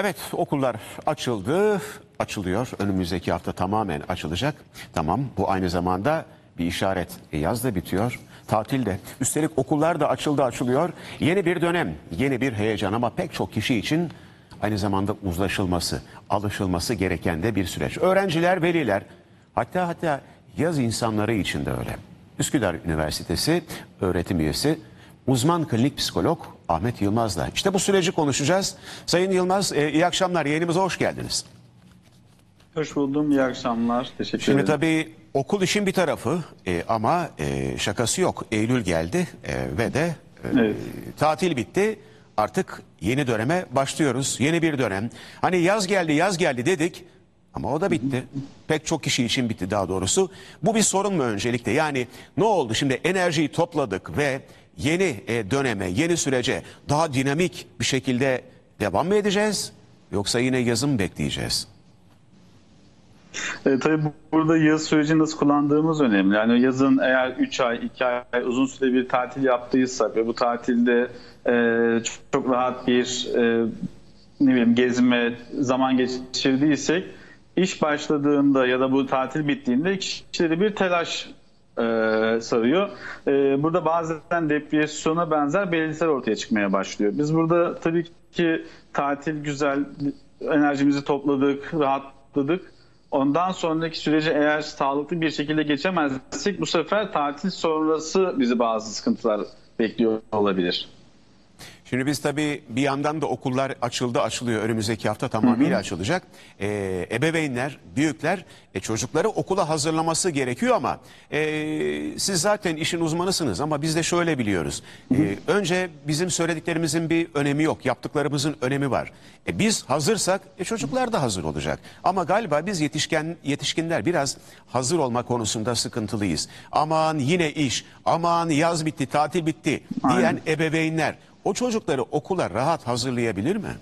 Evet okullar açıldı, açılıyor. Önümüzdeki hafta tamamen açılacak. Tamam bu aynı zamanda bir işaret. E, yaz da bitiyor, tatil de. Üstelik okullar da açıldı açılıyor. Yeni bir dönem, yeni bir heyecan ama pek çok kişi için aynı zamanda uzlaşılması, alışılması gereken de bir süreç. Öğrenciler, veliler hatta hatta yaz insanları için de öyle. Üsküdar Üniversitesi öğretim üyesi uzman klinik psikolog Ahmet Yılmaz'la. İşte bu süreci konuşacağız. Sayın Yılmaz e, iyi akşamlar yayınımıza hoş geldiniz. Hoş buldum. İyi akşamlar. Teşekkür Şimdi ederim. tabii okul işin bir tarafı e, ama e, şakası yok. Eylül geldi e, ve de e, Evet. tatil bitti. Artık yeni döneme başlıyoruz. Yeni bir dönem. Hani yaz geldi yaz geldi dedik ama o da bitti. Pek çok kişi için bitti daha doğrusu. Bu bir sorun mu öncelikle? Yani ne oldu? Şimdi enerjiyi topladık ve yeni e, döneme, yeni sürece daha dinamik bir şekilde devam mı edeceğiz? Yoksa yine yazın mı bekleyeceğiz? E, tabii bu- burada yaz sürecini nasıl kullandığımız önemli. Yani yazın eğer 3 ay, 2 ay uzun süre bir tatil yaptıysak ve bu tatilde e, çok, çok rahat bir e, ne bileyim gezme, zaman geçirdiysek iş başladığında ya da bu tatil bittiğinde kişileri bir telaş e, sarıyor. E, burada bazen depresyona benzer belirtiler ortaya çıkmaya başlıyor. Biz burada tabii ki tatil güzel, enerjimizi topladık, rahatladık. Ondan sonraki süreci eğer sağlıklı bir şekilde geçemezsek bu sefer tatil sonrası bizi bazı sıkıntılar bekliyor olabilir. Şimdi biz tabii bir yandan da okullar açıldı açılıyor önümüzdeki hafta tamamıyla açılacak. Ee, ebeveynler, büyükler e, çocukları okula hazırlaması gerekiyor ama e, siz zaten işin uzmanısınız ama biz de şöyle biliyoruz. E, önce bizim söylediklerimizin bir önemi yok, yaptıklarımızın önemi var. E, biz hazırsak e, çocuklar da hazır olacak. Ama galiba biz yetişken yetişkinler biraz hazır olma konusunda sıkıntılıyız. Aman yine iş, aman yaz bitti, tatil bitti diyen Aynen. ebeveynler o çocukları okula rahat hazırlayabilir mi?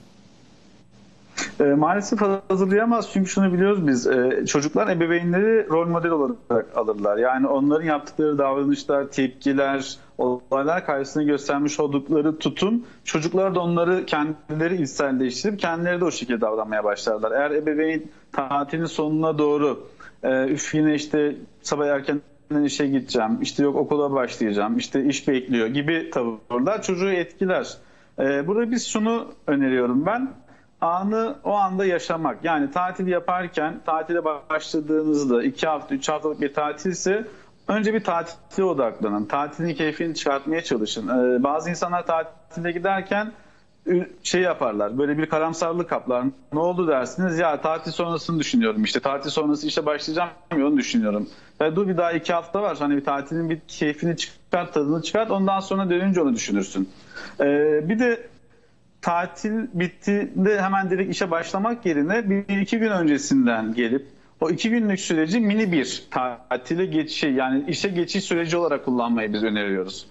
E, maalesef hazırlayamaz çünkü şunu biliyoruz biz e, çocuklar ebeveynleri rol model olarak alırlar. Yani onların yaptıkları davranışlar, tepkiler, olaylar karşısında göstermiş oldukları tutum çocuklar da onları kendileri içselleştirip kendileri de o şekilde davranmaya başlarlar. Eğer ebeveyn tatilin sonuna doğru e, üf yine işte sabah erkenden işe gideceğim, işte yok okula başlayacağım, işte iş bekliyor gibi tavırlar çocuğu etkiler. E, burada biz şunu öneriyorum ben anı o anda yaşamak. Yani tatil yaparken tatile başladığınızda iki hafta, üç haftalık bir tatilse önce bir tatile odaklanın. Tatilin keyfini çıkartmaya çalışın. Ee, bazı insanlar tatile giderken şey yaparlar. Böyle bir karamsarlık kaplar. Ne oldu dersiniz? Ya tatil sonrasını düşünüyorum. İşte tatil sonrası işe başlayacağım ya onu düşünüyorum. Ya dur bir daha iki hafta var. Hani bir tatilin bir keyfini çıkart, tadını çıkart. Ondan sonra dönünce onu düşünürsün. Ee, bir de tatil bittiğinde hemen direkt işe başlamak yerine bir iki gün öncesinden gelip o iki günlük süreci mini bir tatile geçiş yani işe geçiş süreci olarak kullanmayı biz öneriyoruz.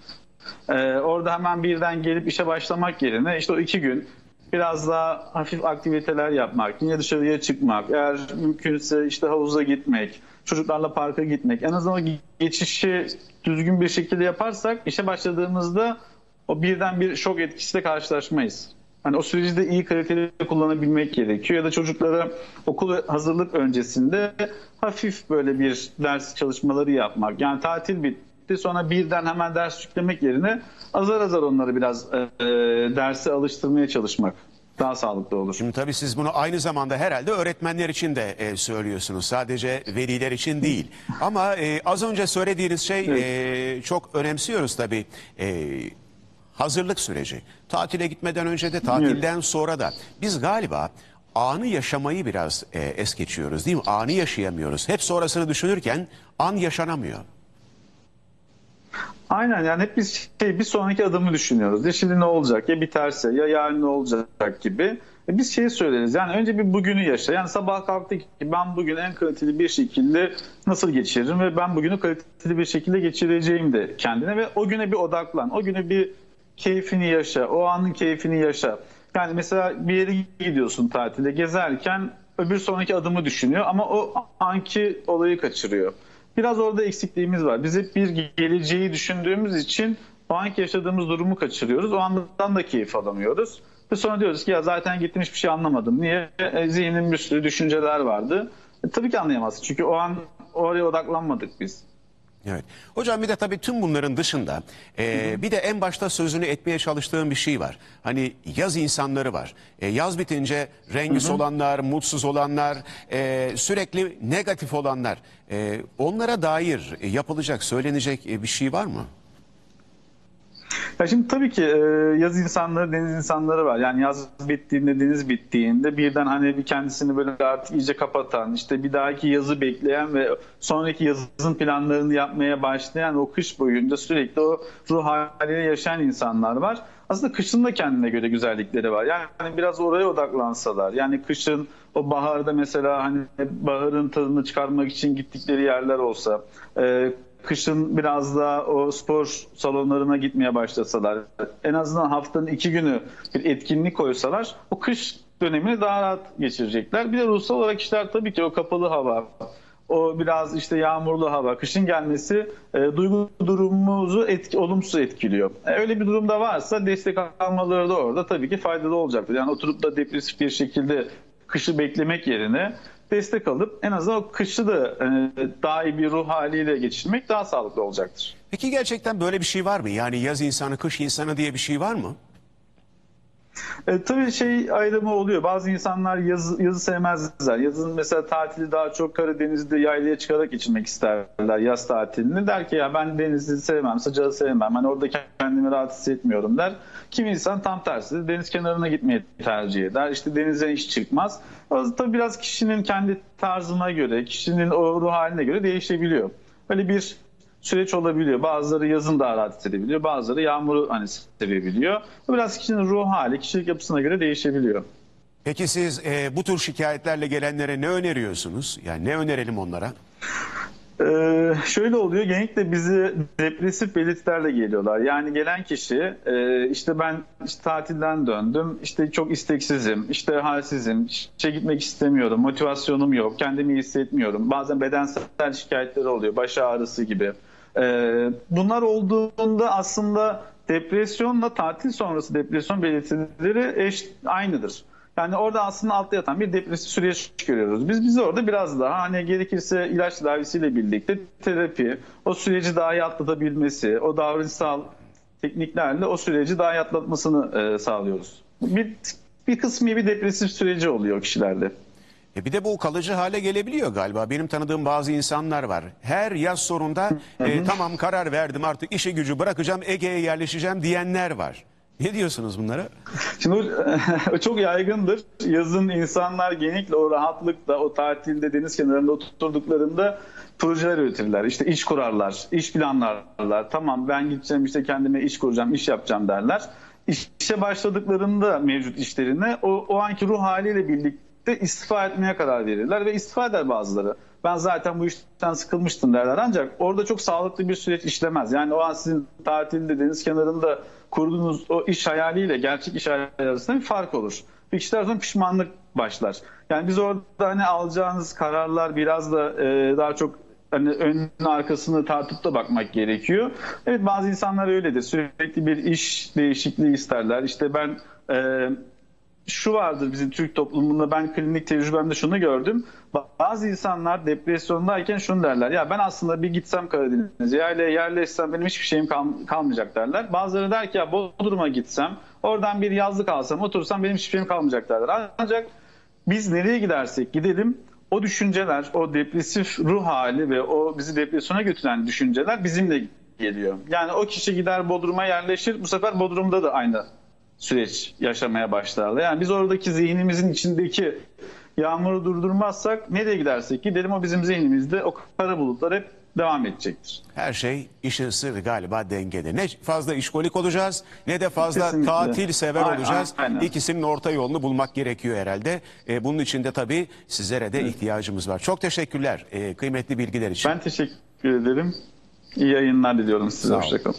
Ee, orada hemen birden gelip işe başlamak yerine işte o iki gün biraz daha hafif aktiviteler yapmak, yine dışarıya çıkmak, eğer mümkünse işte havuza gitmek, çocuklarla parka gitmek. En azından o geçişi düzgün bir şekilde yaparsak işe başladığımızda o birden bir şok etkisiyle karşılaşmayız. Hani o süreci de iyi kaliteli kullanabilmek gerekiyor. Ya da çocuklara okul hazırlık öncesinde hafif böyle bir ders çalışmaları yapmak. Yani tatil bitti sonra birden hemen ders yüklemek yerine azar azar onları biraz e, e, derse alıştırmaya çalışmak daha sağlıklı olur. Şimdi tabii siz bunu aynı zamanda herhalde öğretmenler için de e, söylüyorsunuz. Sadece veliler için değil. Ama e, az önce söylediğiniz şey e, çok önemsiyoruz tabii. E, hazırlık süreci. Tatile gitmeden önce de tatilden sonra da. Biz galiba anı yaşamayı biraz e, es geçiyoruz değil mi? Anı yaşayamıyoruz. Hep sonrasını düşünürken an yaşanamıyor. Aynen yani hep biz şey, bir sonraki adımı düşünüyoruz. Ya şimdi ne olacak ya biterse ya yarın ne olacak gibi. E biz şeyi söyleriz yani önce bir bugünü yaşa. Yani sabah kalktık ki ben bugün en kaliteli bir şekilde nasıl geçiririm ve ben bugünü kaliteli bir şekilde geçireceğim de kendine ve o güne bir odaklan. O güne bir keyfini yaşa. O anın keyfini yaşa. Yani mesela bir yere gidiyorsun tatilde gezerken öbür sonraki adımı düşünüyor ama o anki olayı kaçırıyor. Biraz orada eksikliğimiz var. Biz hep bir geleceği düşündüğümüz için o anki yaşadığımız durumu kaçırıyoruz. O andan da keyif alamıyoruz. Ve sonra diyoruz ki ya zaten gittim hiçbir şey anlamadım. Niye? E, zihnin bir sürü düşünceler vardı. E, tabii ki anlayamazsın. Çünkü o an oraya odaklanmadık biz. Evet. Hocam bir de tabii tüm bunların dışında e, bir de en başta sözünü etmeye çalıştığım bir şey var. Hani yaz insanları var. E, yaz bitince rengi olanlar, mutsuz olanlar, e, sürekli negatif olanlar. E, onlara dair e, yapılacak, söylenecek e, bir şey var mı? Ya şimdi tabii ki e, yaz insanları, deniz insanları var. Yani yaz bittiğinde, deniz bittiğinde birden hani bir kendisini böyle artık iyice kapatan, işte bir dahaki yazı bekleyen ve sonraki yazın planlarını yapmaya başlayan o kış boyunca sürekli o ruh haliyle yaşayan insanlar var. Aslında kışın da kendine göre güzellikleri var. Yani biraz oraya odaklansalar. Yani kışın o baharda mesela hani baharın tadını çıkarmak için gittikleri yerler olsa, e, kışın biraz daha o spor salonlarına gitmeye başlasalar, en azından haftanın iki günü bir etkinlik koysalar o kış dönemini daha rahat geçirecekler. Bir de ruhsal olarak işler tabii ki o kapalı hava, o biraz işte yağmurlu hava, kışın gelmesi e, duygu durumumuzu etki, olumsuz etkiliyor. E, öyle bir durumda varsa destek almaları da orada tabii ki faydalı olacaktır. Yani oturup da depresif bir şekilde kışı beklemek yerine destek alıp en azından o kışı da e, daha iyi bir ruh haliyle geçirmek daha sağlıklı olacaktır. Peki gerçekten böyle bir şey var mı? Yani yaz insanı, kış insanı diye bir şey var mı? E, tabii şey ayrımı oluyor. Bazı insanlar yazı, yazı sevmezler. Yazın mesela tatili daha çok Karadeniz'de yaylaya çıkarak geçirmek isterler yaz tatilini. Der ki ya ben denizi sevmem, sıcağı sevmem. Hani orada kendimi rahat hissetmiyorum der. Kimi insan tam tersi deniz kenarına gitmeyi tercih eder. İşte denize hiç çıkmaz. O tabii biraz kişinin kendi tarzına göre, kişinin o ruh haline göre değişebiliyor. Böyle bir süreç olabiliyor. Bazıları yazın daha rahat hissedebiliyor. Bazıları yağmuru hani sevebiliyor. Bu biraz kişinin ruh hali, kişilik yapısına göre değişebiliyor. Peki siz e, bu tür şikayetlerle gelenlere ne öneriyorsunuz? Yani ne önerelim onlara? Ee, şöyle oluyor genellikle bizi depresif belirtilerle geliyorlar. Yani gelen kişi e, işte ben işte tatilden döndüm işte çok isteksizim işte halsizim işe gitmek istemiyorum motivasyonum yok kendimi iyi hissetmiyorum bazen bedensel şikayetleri oluyor baş ağrısı gibi. Ee, bunlar olduğunda aslında depresyonla tatil sonrası depresyon belirtileri eş aynıdır. Yani orada aslında altta yatan bir depresif süreç görüyoruz. Biz bizi orada biraz daha hani gerekirse ilaç tedavisiyle birlikte terapi, o süreci daha iyi atlatabilmesi, o davranışsal tekniklerle o süreci daha iyi atlatmasını e, sağlıyoruz. Bir, bir kısmı bir depresif süreci oluyor kişilerde. E bir de bu kalıcı hale gelebiliyor galiba. Benim tanıdığım bazı insanlar var. Her yaz sonunda e, tamam karar verdim artık işi gücü bırakacağım Ege'ye yerleşeceğim diyenler var. Ne diyorsunuz bunlara? Şimdi o, o çok yaygındır. Yazın insanlar genellikle o rahatlıkla, o tatilde deniz kenarında oturduklarında projeler üretirler. İşte iş kurarlar, iş planlarlar. Tamam ben gideceğim işte kendime iş kuracağım, iş yapacağım derler. İşe başladıklarında mevcut işlerine o, o anki ruh haliyle birlikte istifa etmeye karar verirler ve istifa eder bazıları. Ben zaten bu işten sıkılmıştım derler ancak orada çok sağlıklı bir süreç işlemez. Yani o an sizin tatilde deniz kenarında kurduğunuz o iş hayaliyle gerçek iş hayali arasında bir fark olur. Bir kişiler sonra pişmanlık başlar. Yani biz orada hani alacağınız kararlar biraz da e, daha çok hani önün arkasını tartıp da bakmak gerekiyor. Evet bazı insanlar öyledir. Sürekli bir iş değişikliği isterler. İşte ben e, şu vardır bizim Türk toplumunda ben klinik tecrübemde şunu gördüm. Bazı insanlar depresyondayken şunu derler. Ya ben aslında bir gitsem Karadeniz'e yaylaya yerleşsem benim hiçbir şeyim kal- kalmayacak derler. Bazıları der ki ya Bodrum'a gitsem oradan bir yazlık alsam otursam benim hiçbir şeyim kalmayacak derler. Ancak biz nereye gidersek gidelim o düşünceler, o depresif ruh hali ve o bizi depresyona götüren düşünceler bizimle geliyor. Yani o kişi gider Bodrum'a yerleşir bu sefer Bodrum'da da aynı süreç yaşamaya başlarlar. Yani biz oradaki zihnimizin içindeki yağmuru durdurmazsak nereye gidersek gidelim o bizim zihnimizde o kara bulutlar hep devam edecektir. Her şey işin sırrı galiba dengede. Ne fazla işkolik olacağız ne de fazla Kesinlikle. tatil sever Aynen, olacağız. aynen. İkisinin orta yolunu bulmak gerekiyor herhalde. E, bunun için de tabii sizlere de ihtiyacımız var. Çok teşekkürler e, kıymetli bilgiler için. Ben teşekkür ederim. İyi yayınlar diliyorum size. Hoşçakalın.